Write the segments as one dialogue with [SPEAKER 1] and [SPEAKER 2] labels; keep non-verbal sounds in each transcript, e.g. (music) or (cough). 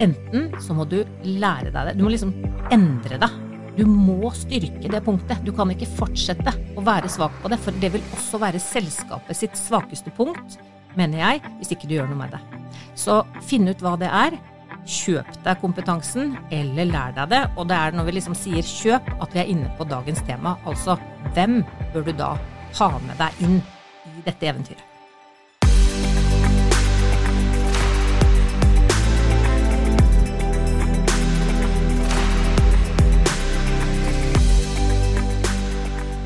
[SPEAKER 1] Enten så må du lære deg det. Du må liksom endre deg. Du må styrke det punktet. Du kan ikke fortsette å være svak på det, for det vil også være selskapet sitt svakeste punkt, mener jeg, hvis ikke du gjør noe med det. Så finn ut hva det er. Kjøp deg kompetansen, eller lær deg det. Og det er når vi liksom sier kjøp, at vi er inne på dagens tema. Altså hvem bør du da ha med deg inn i dette eventyret?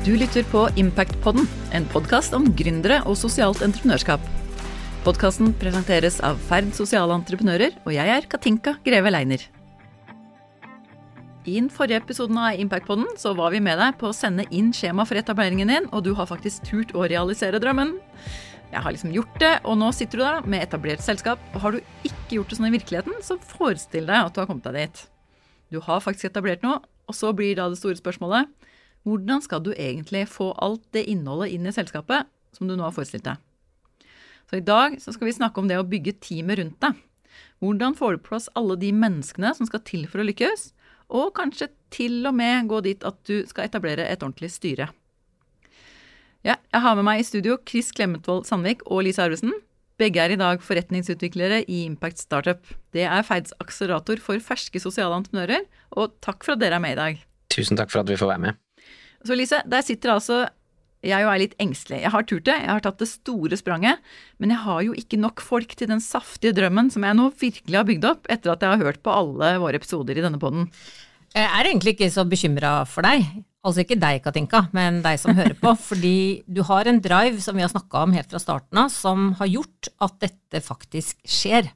[SPEAKER 2] Du lytter på Impactpodden, en podkast om gründere og sosialt entreprenørskap. Podkasten presenteres av Ferd sosiale entreprenører, og jeg er Katinka Greve Leiner. I den forrige episoden av Impactpodden så var vi med deg på å sende inn skjema for etableringen din, og du har faktisk turt å realisere drømmen. Jeg har liksom gjort det, og nå sitter du da med etablert selskap. Og har du ikke gjort det sånn i virkeligheten, så forestill deg at du har kommet deg dit. Du har faktisk etablert noe, og så blir da det store spørsmålet hvordan skal du egentlig få alt det innholdet inn i selskapet som du nå har forestilt deg? Så i dag så skal vi snakke om det å bygge teamet rundt deg. Hvordan får du på plass alle de menneskene som skal til for å lykkes? Og kanskje til og med gå dit at du skal etablere et ordentlig styre. Ja, jeg har med meg i studio Chris Klemetvold Sandvik og Lise Arvesen. Begge er i dag forretningsutviklere i Impact Startup. Det er Feids akselerator for ferske sosiale entreprenører, og takk for at dere er med i dag.
[SPEAKER 3] Tusen takk for at vi får være med.
[SPEAKER 2] Så Lise, der sitter altså jeg jo er litt engstelig. Jeg har turt det, jeg har tatt det store spranget, men jeg har jo ikke nok folk til den saftige drømmen som jeg nå virkelig har bygd opp etter at jeg har hørt på alle våre episoder i denne poden.
[SPEAKER 1] Jeg er egentlig ikke så bekymra for deg. Altså ikke deg, Katinka, men deg som hører på. (laughs) Fordi du har en drive som vi har snakka om helt fra starten av, som har gjort at dette faktisk skjer.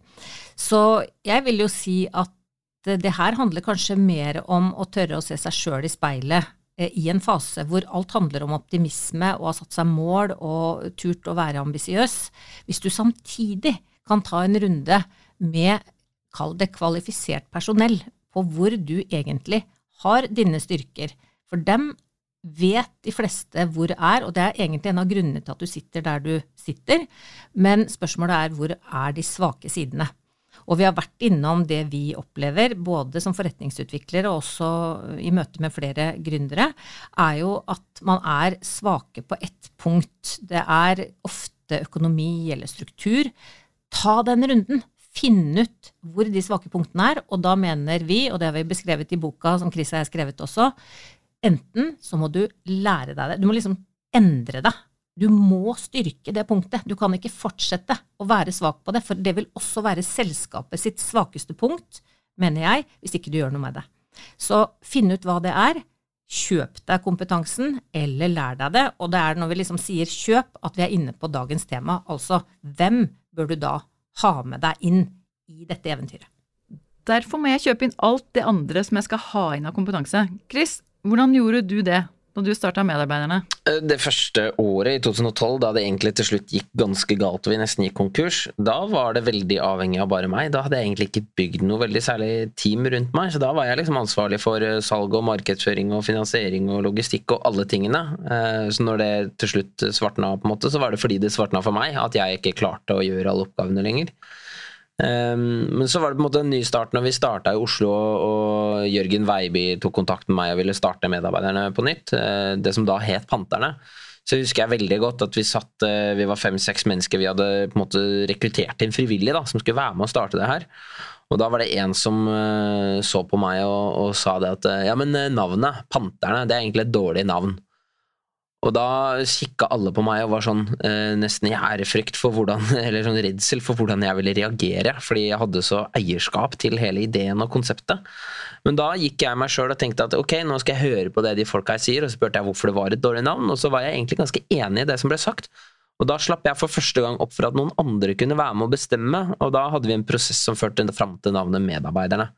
[SPEAKER 1] Så jeg vil jo si at det her handler kanskje mer om å tørre å se seg sjøl i speilet Eh, i en fase hvor alt handler om optimisme og har satt seg mål og turt å være ambisiøs, hvis du samtidig kan ta en runde med, kall det kvalifisert personell, på hvor du egentlig har dine styrker, for dem vet de fleste hvor er, og det er egentlig en av grunnene til at du sitter der du sitter, men spørsmålet er hvor er de svake sidene? Og vi har vært innom det vi opplever, både som forretningsutviklere og også i møte med flere gründere, er jo at man er svake på ett punkt. Det er ofte økonomi eller struktur. Ta den runden. Finn ut hvor de svake punktene er, og da mener vi, og det har vi beskrevet i boka som Chris har skrevet også, enten så må du lære deg det, du må liksom endre deg du må styrke det punktet. Du kan ikke fortsette å være svak på det, for det vil også være selskapet sitt svakeste punkt, mener jeg, hvis ikke du gjør noe med det. Så finn ut hva det er. Kjøp deg kompetansen, eller lær deg det. Og det er når vi liksom sier kjøp, at vi er inne på dagens tema. Altså, hvem bør du da ha med deg inn i dette eventyret?
[SPEAKER 2] Derfor må jeg kjøpe inn alt det andre som jeg skal ha inn av kompetanse. Chris, hvordan gjorde du det da du starta Medarbeiderne?
[SPEAKER 3] Eh, det første året, i 2012, da det egentlig til slutt gikk ganske galt og vi nesten gikk konkurs, da var det veldig avhengig av bare meg. Da hadde jeg egentlig ikke bygd noe veldig særlig team rundt meg, så da var jeg liksom ansvarlig for eh, salg og markedsføring og finansiering og logistikk og alle tingene. Eh, så når det til slutt svartna, på en måte, så var det fordi det svartna for meg, at jeg ikke klarte å gjøre alle oppgavene lenger. Um, men så var det på en måte en ny start når vi starta i Oslo og Jørgen Veiby tok kontakt med meg og ville starte Medarbeiderne på nytt. Uh, det som da het Panterne. Så husker jeg veldig godt at vi satt, uh, vi var fem-seks mennesker vi hadde på en måte rekruttert inn frivillig da, som skulle være med å starte det her. Og da var det en som uh, så på meg og, og sa det at ja, men navnet, Panterne, det er egentlig et dårlig navn. Og da kikka alle på meg og var sånn eh, nesten i ærefrykt for hvordan, (laughs) eller sånn redsel for hvordan jeg ville reagere, fordi jeg hadde så eierskap til hele ideen og konseptet. Men da gikk jeg meg sjøl og tenkte at ok, nå skal jeg høre på det de folka her sier, og så spurte jeg hvorfor det var et dårlig navn, og så var jeg egentlig ganske enig i det som ble sagt. Og da slapp jeg for første gang opp for at noen andre kunne være med å bestemme, og da hadde vi en prosess som førte fram til navnet Medarbeiderne.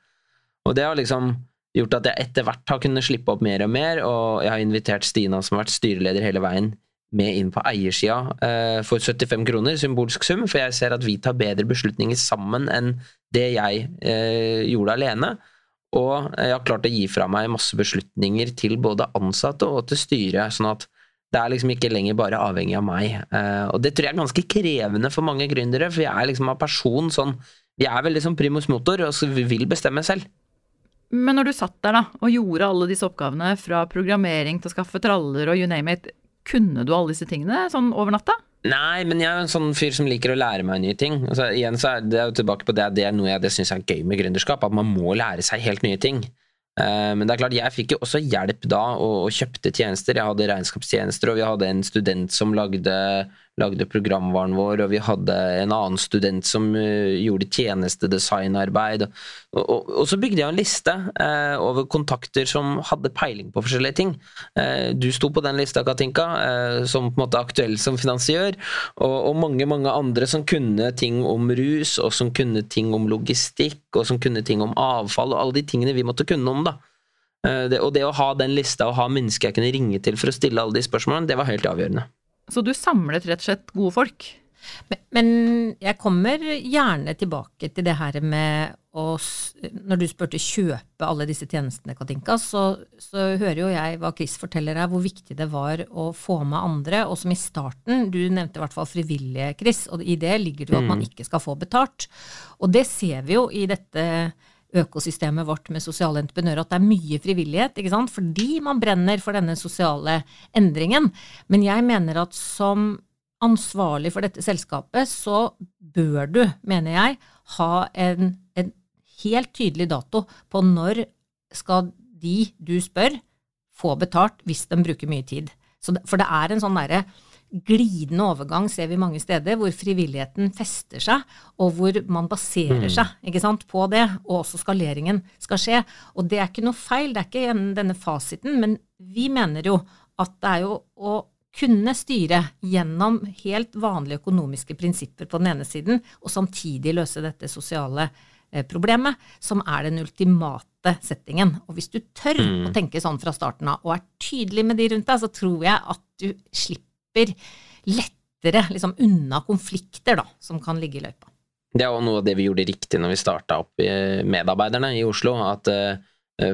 [SPEAKER 3] Og det har liksom gjort at jeg etter hvert har kunnet slippe opp mer og mer, og jeg har invitert Stina, som har vært styreleder hele veien, med inn på eiersida eh, for 75 kroner, symbolsk sum, for jeg ser at vi tar bedre beslutninger sammen enn det jeg eh, gjorde alene. Og jeg har klart å gi fra meg masse beslutninger til både ansatte og til styret, sånn at det er liksom ikke lenger bare avhengig av meg. Eh, og det tror jeg er ganske krevende for mange gründere, for jeg er liksom av person sånn jeg er veldig som primus motor, og så vil bestemme selv.
[SPEAKER 2] Men når du satt der da, og gjorde alle disse oppgavene, fra programmering til å skaffe traller og you name it, kunne du alle disse tingene sånn over natta?
[SPEAKER 3] Nei, men jeg er en sånn fyr som liker å lære meg nye ting. Altså, igjen så er det jo tilbake på det, det er noe jeg det syns er gøy med gründerskap, at man må lære seg helt nye ting. Uh, men det er klart, jeg fikk jo også hjelp da, og, og kjøpte tjenester. Jeg hadde regnskapstjenester, og vi hadde en student som lagde lagde programvaren vår, og vi hadde en annen student som uh, gjorde tjenestedesignarbeid. Og, og, og, så bygde jeg en liste uh, over kontakter som hadde peiling på forskjellige ting. Uh, du sto på den lista, Katinka, som på en måte aktuell som finansiør, og, og, mange mange andre som kunne ting om rus, og som kunne ting om logistikk, og som kunne ting om avfall, og alle de tingene vi måtte kunne om. da. Det, og det å ha den lista og ha mennesker jeg kunne ringe til for å stille alle de spørsmålene, det var helt avgjørende.
[SPEAKER 2] Så du samlet rett og slett gode folk?
[SPEAKER 1] Men, men, jeg kommer gjerne tilbake til det her med å Når du spurte kjøpe alle disse tjenestene, Katinka, så, så hører jo jeg hva Chris forteller her, hvor viktig det var å få med andre. Og som i starten, du nevnte i hvert fall frivillige, Chris, og i det ligger det jo at man mm. ikke skal få betalt. Og det ser vi jo i dette økosystemet vårt med sosiale entreprenører, at det er mye frivillighet, ikke sant? fordi man brenner for denne sosiale endringen. Men jeg mener at som ansvarlig for dette selskapet, så bør du, mener jeg, ha en, en helt tydelig dato på når skal de du spør, få betalt hvis de bruker mye tid. Det, for det er en sånn derre glidende overgang ser vi mange steder, hvor frivilligheten fester seg, og hvor man baserer mm. seg sant, på det, og også skaleringen skal skje. Og det er ikke noe feil, det er ikke denne fasiten, men vi mener jo at det er jo å kunne styre gjennom helt vanlige økonomiske prinsipper på den ene siden, og samtidig løse dette sosiale eh, problemet, som er den ultimate settingen. Og hvis du tør mm. å tenke sånn fra starten av, og er tydelig med de rundt deg, så tror jeg at du slipper slipper lettere liksom, unna konflikter da, som kan ligge i løypa.
[SPEAKER 3] Det er jo noe av det vi gjorde riktig når vi starta opp Medarbeiderne i Oslo. at uh,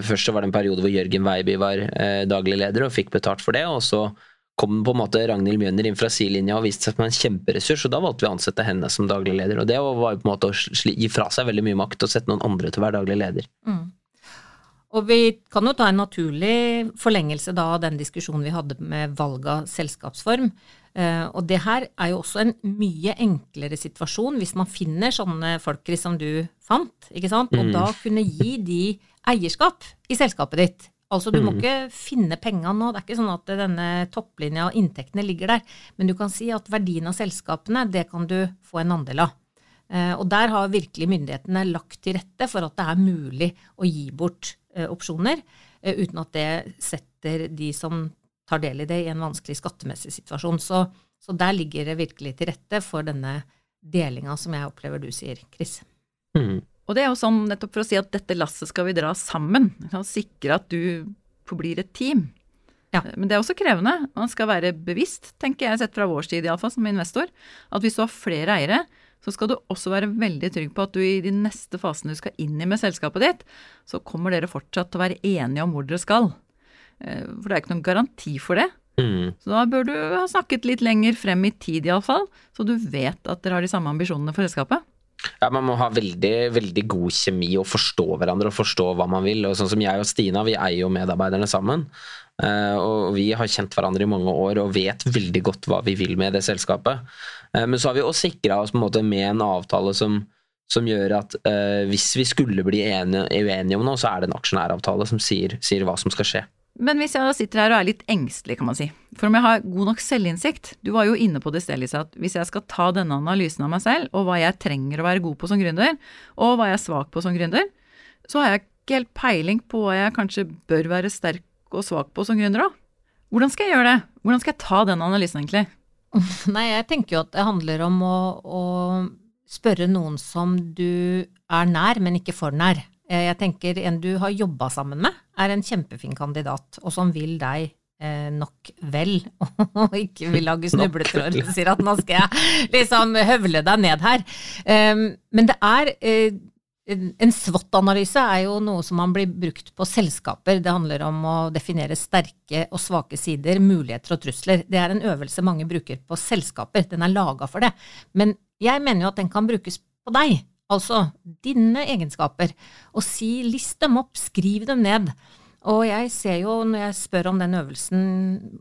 [SPEAKER 3] Først så var det en periode hvor Jørgen Weiby var uh, daglig leder og fikk betalt for det. og så kom på en måte Ragnhild Mjønder inn fra sidelinja og viste seg som en kjemperessurs, og da valgte vi å ansette henne som daglig leder. Og det var på en måte å gi fra seg veldig mye makt og sette noen andre til å være daglig leder. Mm.
[SPEAKER 1] Og vi kan jo ta en naturlig forlengelse da av den diskusjonen vi hadde med valg av selskapsform. Eh, og det her er jo også en mye enklere situasjon hvis man finner sånne folk som du fant, ikke sant, og mm. da kunne gi de eierskap i selskapet ditt. Altså du må mm. ikke finne penga nå, det er ikke sånn at denne topplinja og inntektene ligger der, men du kan si at verdien av selskapene, det kan du få en andel av. Eh, og der har virkelig myndighetene lagt til rette for at det er mulig å gi bort Eh, opsjoner, eh, uten at det setter de som tar del i det, i en vanskelig skattemessig situasjon. Så, så der ligger det virkelig til rette for denne delinga som jeg opplever du sier, Chris.
[SPEAKER 2] Mm. Og det er jo sånn nettopp for å si at dette lasset skal vi dra sammen. Sikre at du forblir et team. Ja. Men det er også krevende. Man skal være bevisst, tenker jeg, sett fra vår side iallfall, som investor, at hvis du har flere eiere, så skal du også være veldig trygg på at du i de neste fasene du skal inn i med selskapet ditt, så kommer dere fortsatt til å være enige om hvor dere skal. Eh, for det er ikke noen garanti for det. Mm. Så da bør du ha snakket litt lenger frem i tid iallfall, så du vet at dere har de samme ambisjonene for selskapet.
[SPEAKER 3] Ja, Man må ha veldig veldig god kjemi og forstå hverandre og forstå hva man vil. og Sånn som jeg og Stina, vi eier jo medarbeiderne sammen. Eh, og Vi har kjent hverandre i mange år og vet veldig godt hva vi vil med det selskapet. Eh, men så har vi også sikra oss på en måte med en avtale som, som gjør at uh, hvis vi skulle bli enige, uenige om noe, så er det en aksjonæravtale som sier, sier, hva som skal skje.
[SPEAKER 2] Men hvis jeg da sitter her og er litt engstelig, kan man si, for om jeg har god nok selvinnsikt Du var jo inne på det i sted, Lisa, at hvis jeg skal ta denne analysen av meg selv, og hva jeg trenger å være god på som gründer, og hva jeg er svak på som gründer, så har jeg ikke helt peiling på hva jeg kanskje bør være sterk og svak på som gründer, òg. Hvordan skal jeg gjøre det? Hvordan skal jeg ta den analysen, egentlig? (laughs)
[SPEAKER 1] Nei, jeg tenker jo at det handler om å, å spørre noen som du er nær, men ikke for nær. Eh, jeg tenker en du har jobba sammen med, er en kjempefin kandidat, og som vil deg eh, nok vel, (laughs) og ikke vil lage snubletråder og sier at nå skal jeg liksom høvle deg ned her. Um, men det er eh, en SWOT-analyse er jo noe som man blir brukt på selskaper. Det handler om å definere sterke og svake sider, muligheter og trusler. Det er en øvelse mange bruker på selskaper. Den er laga for det. Men jeg mener jo at den kan brukes på deg. Altså dine egenskaper. Og si, list dem opp, skriv dem ned. Og jeg ser jo når jeg spør om den øvelsen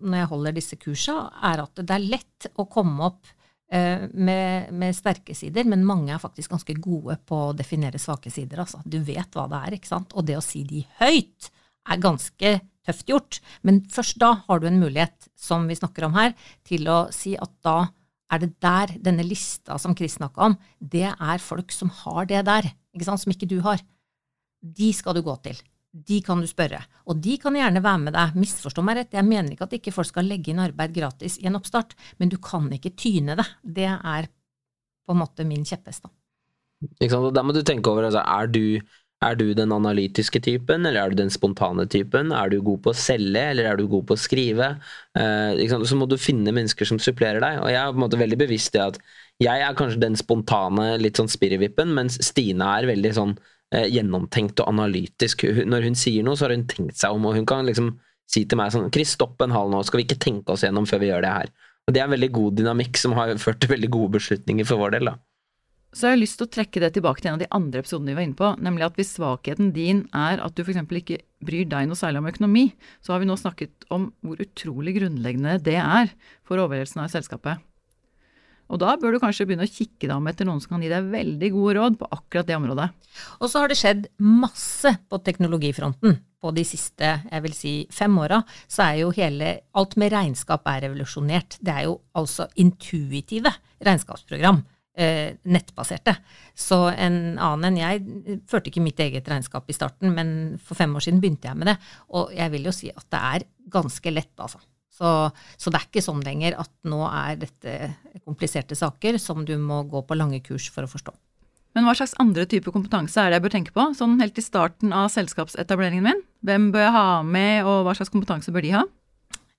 [SPEAKER 1] når jeg holder disse kursa, er at det er lett å komme opp eh, med, med, sterke sider, men mange er faktisk ganske gode på å definere svake sider. Altså. Du vet hva det er, ikke sant. Og det å si de høyt er ganske tøft gjort. Men først da har du en mulighet, som vi snakker om her, til å si at da er det der, denne lista som Chris snakka om, det er folk som har det der, ikke sant, som ikke du har. De skal du gå til. De kan du spørre. Og de kan gjerne være med deg. Misforstå meg rett, jeg mener ikke at ikke folk skal legge inn arbeid gratis i en oppstart, men du kan ikke tyne det. Det er på en måte min kjepphest.
[SPEAKER 3] Ikke sant, og Da må du tenke over, altså, er du er du den analytiske typen, eller er du den spontane typen? Er du god på å selge, eller er du god på å skrive? Eh, så må du finne mennesker som supplerer deg. Og jeg er på en måte veldig bevisst i at jeg er kanskje den spontane, litt sånn spirrevippen, mens Stine er veldig sånn eh, gjennomtenkt og analytisk. Når hun sier noe, så har hun tenkt seg om, og hun kan liksom si til meg sånn Chris, stopp en halv nå, skal vi ikke tenke oss gjennom før vi gjør det her? Og Det er en veldig god dynamikk som har ført til veldig gode beslutninger for vår del. da
[SPEAKER 2] så jeg har lyst til å trekke det tilbake til en av de andre episodene vi var inne på, nemlig at hvis svakheten din er at du f.eks. ikke bryr deg noe særlig om økonomi, så har vi nå snakket om hvor utrolig grunnleggende det er for overlevelsen av selskapet. Og da bør du kanskje begynne å kikke deg om etter noen som kan gi deg veldig gode råd på akkurat det området.
[SPEAKER 1] Og så har det skjedd masse på teknologifronten. På de siste jeg vil si, fem åra så er jo hele Alt med regnskap er revolusjonert. Det er jo altså intuitive regnskapsprogram nettbaserte. Så en annen enn jeg førte ikke mitt eget regnskap i starten, men for fem år siden begynte jeg med det. Og jeg vil jo si at det er ganske lett, altså. Så, så, det er ikke sånn lenger at nå er dette kompliserte saker som du må gå på lange kurs for å forstå.
[SPEAKER 2] Men hva slags andre type kompetanse er det jeg bør tenke på, sånn helt i starten av selskapsetableringen min? Hvem bør jeg ha med, og hva slags kompetanse bør de ha?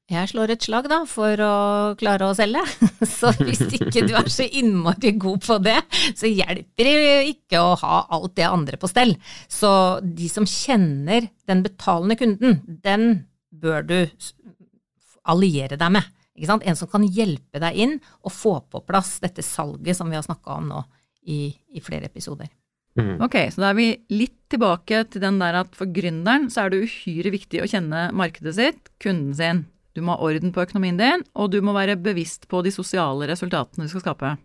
[SPEAKER 1] Jeg slår et slag, da, for å klare å selge. (laughs) Så hvis ikke du er så innmari god på det, så hjelper det ikke å ha alt det andre på stell. Så de som kjenner den betalende kunden, den bør du alliere deg med. En som kan hjelpe deg inn og få på plass dette salget som vi har snakka om nå i, i flere episoder.
[SPEAKER 2] Mm. Ok, så da er vi litt tilbake til den der at for gründeren så er det uhyre viktig å kjenne markedet sitt, kunden sin. Du må ha orden på økonomien din, og du må være bevisst på de sosiale resultatene du skal skape.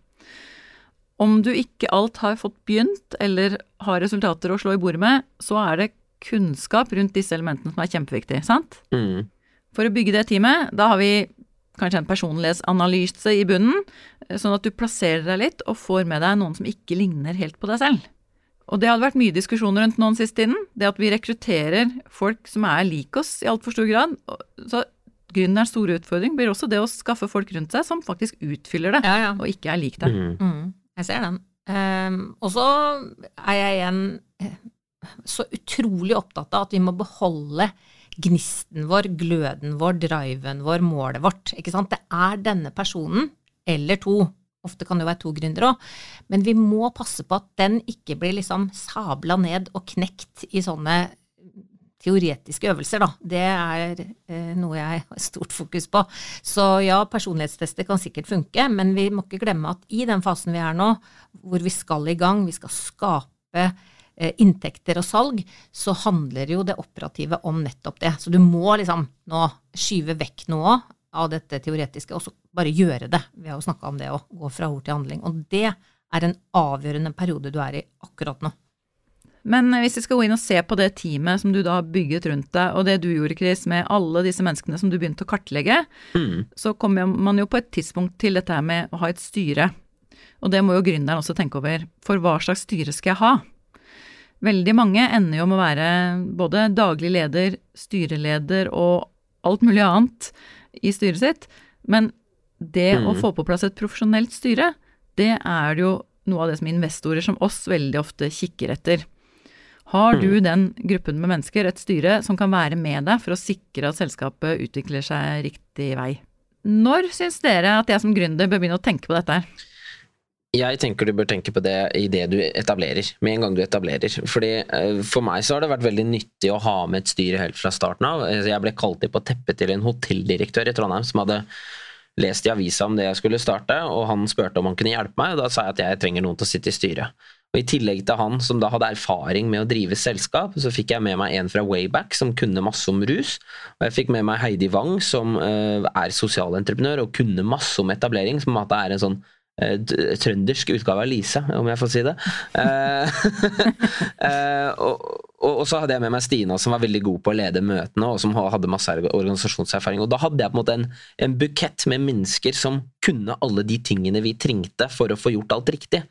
[SPEAKER 2] Om du ikke alt har fått begynt, eller har resultater å slå i bordet med, så er det kunnskap rundt disse elementene som er kjempeviktig, sant? Mm. For å bygge det teamet, da har vi kanskje en personlighetsanalyse i bunnen, sånn at du plasserer deg litt og får med deg noen som ikke ligner helt på deg selv. Og det hadde vært mye diskusjoner rundt noen siste tiden. Det at vi rekrutterer folk som er lik oss i altfor stor grad. Så gründerens store utfordring blir også det å skaffe folk rundt seg som faktisk utfyller det, ja, ja. og ikke er lik det.
[SPEAKER 1] Mm. Mm, jeg ser den. Um, og så er jeg igjen eh, så utrolig opptatt av at vi må beholde gnisten vår, gløden vår, driven vår, målet vårt. Ikke sant? Det er denne personen, eller to, ofte kan det jo være to gründere òg, men vi må passe på at den ikke blir liksom sabla ned og knekt i sånne teoretiske øvelser, da. Det er eh, noe jeg har stort fokus på. Så ja, personlighetstester kan sikkert funke, men vi må ikke glemme at i den fasen vi er nå, hvor vi skal i gang, vi skal skape eh, inntekter og salg, så handler jo det operative om nettopp det. Så du må liksom nå skyve vekk noe av dette teoretiske, og så bare gjøre det. Vi har jo snakka om det å gå fra ord til handling. Og det er en avgjørende periode du er i akkurat nå.
[SPEAKER 2] Men hvis vi skal gå inn og se på det teamet som du da har bygget rundt deg, og det du gjorde, Chris, med alle disse menneskene som du begynte å kartlegge, mm. så kommer man jo på et tidspunkt til dette her med å ha et styre. Og det må jo gründeren også tenke over. For hva slags styre skal jeg ha? Veldig mange ender jo med å være både daglig leder, styreleder og alt mulig annet i styret sitt. Men det mm. å få på plass et profesjonelt styre, det er jo noe av det som investorer som oss veldig ofte kikker etter. Har du mm. den gruppen med mennesker, et styre, som kan være med deg for å sikre at selskapet utvikler seg riktig vei? Når syns dere at jeg som gründer bør begynne å tenke på dette her?
[SPEAKER 3] Jeg tenker du bør tenke på det i det du etablerer, med en gang du etablerer. Fordi eh, For meg så har det vært veldig nyttig å ha med et styre helt fra starten av. Jeg ble kalt inn på teppet til en hotelldirektør i Trondheim som hadde lest i avisa om det jeg skulle starte, og han spurte om han kunne hjelpe meg, og da sa jeg at jeg trenger noen til å sitte i styret. Og I tillegg til han som da hadde erfaring med å drive selskap, så fikk jeg med meg en fra Wayback som kunne masse om rus. Og jeg fikk med meg Heidi Wang som uh, er sosialentreprenør og kunne masse om etablering. Som at det er en sånn uh, trøndersk utgave av Lise, om jeg får si det. Uh, (laughs) og, og, og, så hadde jeg med meg Stina, som var veldig god på å lede møtene, og som hadde masse organisasjonserfaring. Og da hadde jeg på en måte en, en bukett med mennesker som kunne alle de tingene vi trengte for å få gjort alt riktig,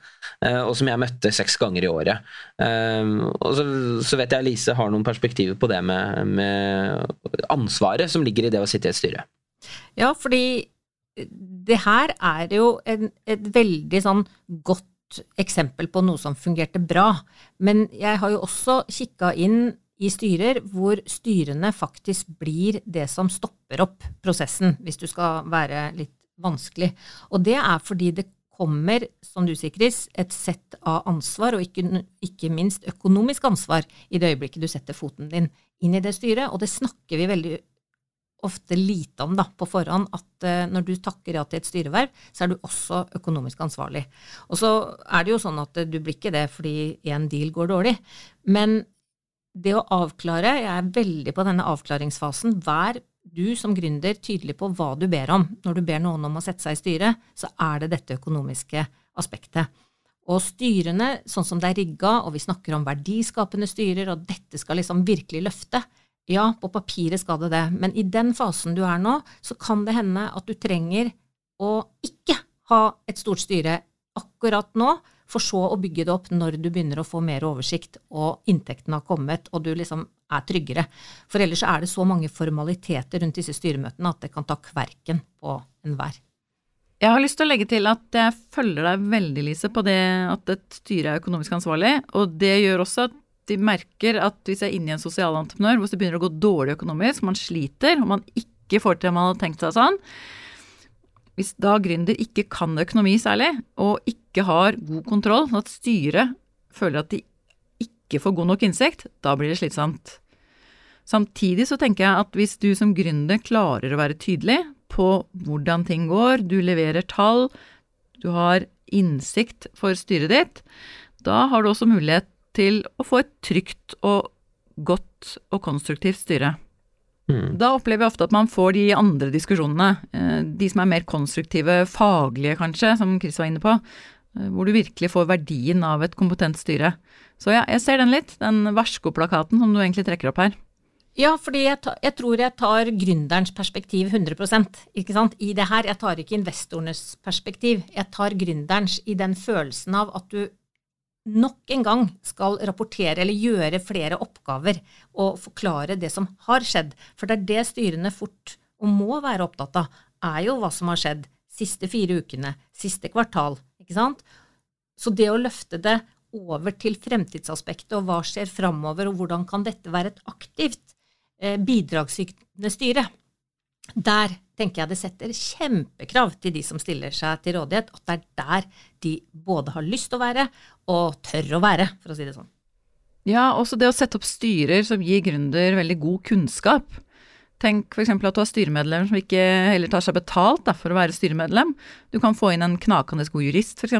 [SPEAKER 3] uh, og som jeg møtte seks ganger i året. Uh, og så, så, vet jeg Lise har noen perspektiver på det med, med ansvaret som ligger i det å sitte i et styre.
[SPEAKER 1] Ja, fordi det her er jo en, et veldig sånn godt eksempel på noe som fungerte bra. Men jeg har jo også kikka inn i styrer hvor styrene faktisk blir det som stopper opp prosessen, hvis du skal være litt vanskelig. Og det er fordi det kommer, som du sier, Chris, et sett av ansvar, og ikke, ikke, minst økonomisk ansvar, i det øyeblikket du setter foten din inn i det styret. Og det snakker vi veldig ofte lite om da, på forhånd at uh, når du takker ja til et styreverv, så er du også økonomisk ansvarlig. Og så er det jo sånn at uh, du blir ikke det fordi en deal går dårlig. Men det å avklare, jeg er veldig på denne avklaringsfasen. Vær du som gründer tydelig på hva du ber om. Når du ber noen om å sette seg i styret, så er det dette økonomiske aspektet. Og styrene, sånn som det er rigga, og vi snakker om verdiskapende styrer, og dette skal liksom virkelig løfte, ja, på papiret skal det det, men i den fasen du er nå, så kan det hende at du trenger å ikke ha et stort styre akkurat nå, for så å bygge det opp når du begynner å få mer oversikt og inntektene har kommet og du liksom er tryggere. For ellers er det så mange formaliteter rundt disse styremøtene at det kan ta kverken på enhver.
[SPEAKER 2] Jeg har lyst til å legge til at jeg følger deg veldig, Lise, på det at et styre er økonomisk ansvarlig. Og det gjør også at de merker at hvis jeg er inne i en sosialentreprenør, hvis det begynner å gå dårlig økonomisk, man sliter, og man ikke får til det man hadde tenkt seg sånn Hvis da gründer ikke kan økonomi særlig, og ikke har god kontroll, sånn at styret føler at de ikke får god nok innsikt, da blir det slitsomt. Samtidig så tenker jeg at hvis du som gründer klarer å være tydelig på hvordan ting går, du leverer tall, du har innsikt for styret ditt, da har du også mulighet til å få et trygt og godt og konstruktivt styre. Mm. Da opplever jeg ofte at man får de andre diskusjonene, eh, de som er mer konstruktive, faglige kanskje, som Chris var inne på, eh, hvor du virkelig får verdien av et kompetent styre. Så ja, jeg ser den litt, den varskoplakaten som du egentlig trekker opp her.
[SPEAKER 1] Ja, fordi jeg, ta, jeg, tror jeg tar gründerens perspektiv 100 ikke sant? i det her. Jeg tar ikke investorenes perspektiv. Jeg tar gründerens i den følelsen av at du nok en gang skal rapportere eller gjøre flere oppgaver og forklare det som har skjedd. For det er det styrene fort og må være opptatt av, er jo hva som har skjedd siste fire ukene, siste kvartal. ikke sant? Så det å løfte det over til fremtidsaspektet og hva skjer framover, og hvordan kan dette være et aktivt eh, bidragsytende styre, der tenker jeg det setter kjempekrav til de som stiller seg til rådighet, at det er der de både har lyst til å være og tør å være, for å si det sånn.
[SPEAKER 2] Ja, også det å sette opp styrer som gir gründer veldig god kunnskap. Tenk f.eks. at du har styremedlemmer som ikke heller tar seg betalt da, for å være styremedlem. Du kan få inn en knakende god jurist, f.eks.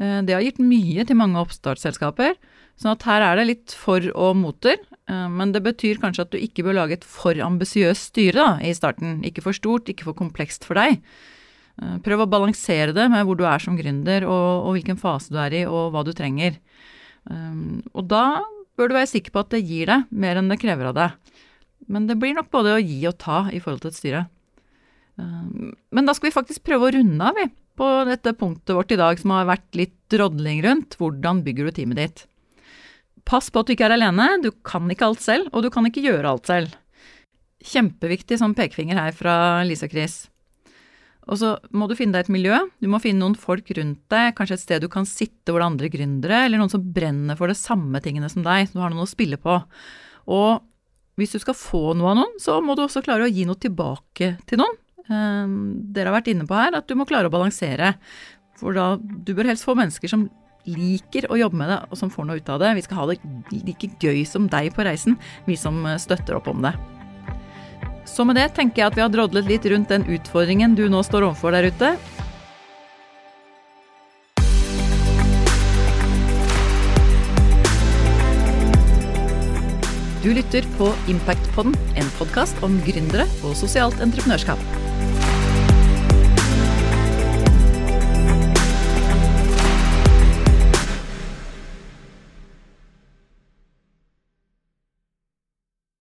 [SPEAKER 2] Eh, det har gitt mye til mange oppstartsselskaper. sånn at her er det litt for og moter. Eh, men det betyr kanskje at du ikke bør lage et for ambisiøst styre da, i starten. Ikke for stort, ikke for komplekst for deg. Eh, prøv å balansere det med hvor du er som gründer, og, og hvilken fase du er i, og hva du trenger. Um, og da bør du være sikker på at det gir deg mer enn det krever av deg. Men det blir nok både å gi og ta i forhold til et styre. Men da skal vi faktisk prøve å runde av, vi, på dette punktet vårt i dag som har vært litt drodling rundt. Hvordan bygger du teamet ditt? Pass på at du ikke er alene, du kan ikke alt selv, og du kan ikke gjøre alt selv. Kjempeviktig som pekefinger her fra Lise og Chris. Og så må du finne deg et miljø, du må finne noen folk rundt deg, kanskje et sted du kan sitte hvor det er andre gründere, eller noen som brenner for det samme tingene som deg, som du har noen å spille på. Og hvis du skal få noe av noen, så må du også klare å gi noe tilbake til noen. Um, dere har vært inne på her at du må klare å balansere. For da, du bør helst få mennesker som liker å jobbe med det, og som får noe ut av det. Vi skal ha det like gøy som deg på reisen, vi som eh, støtter opp om det. Så med det tenker jeg at vi har drodlet litt rundt den utfordringen du nå står overfor der ute. Du lytter på Impactpodden, en podkast om gründere og sosialt entreprenørskap.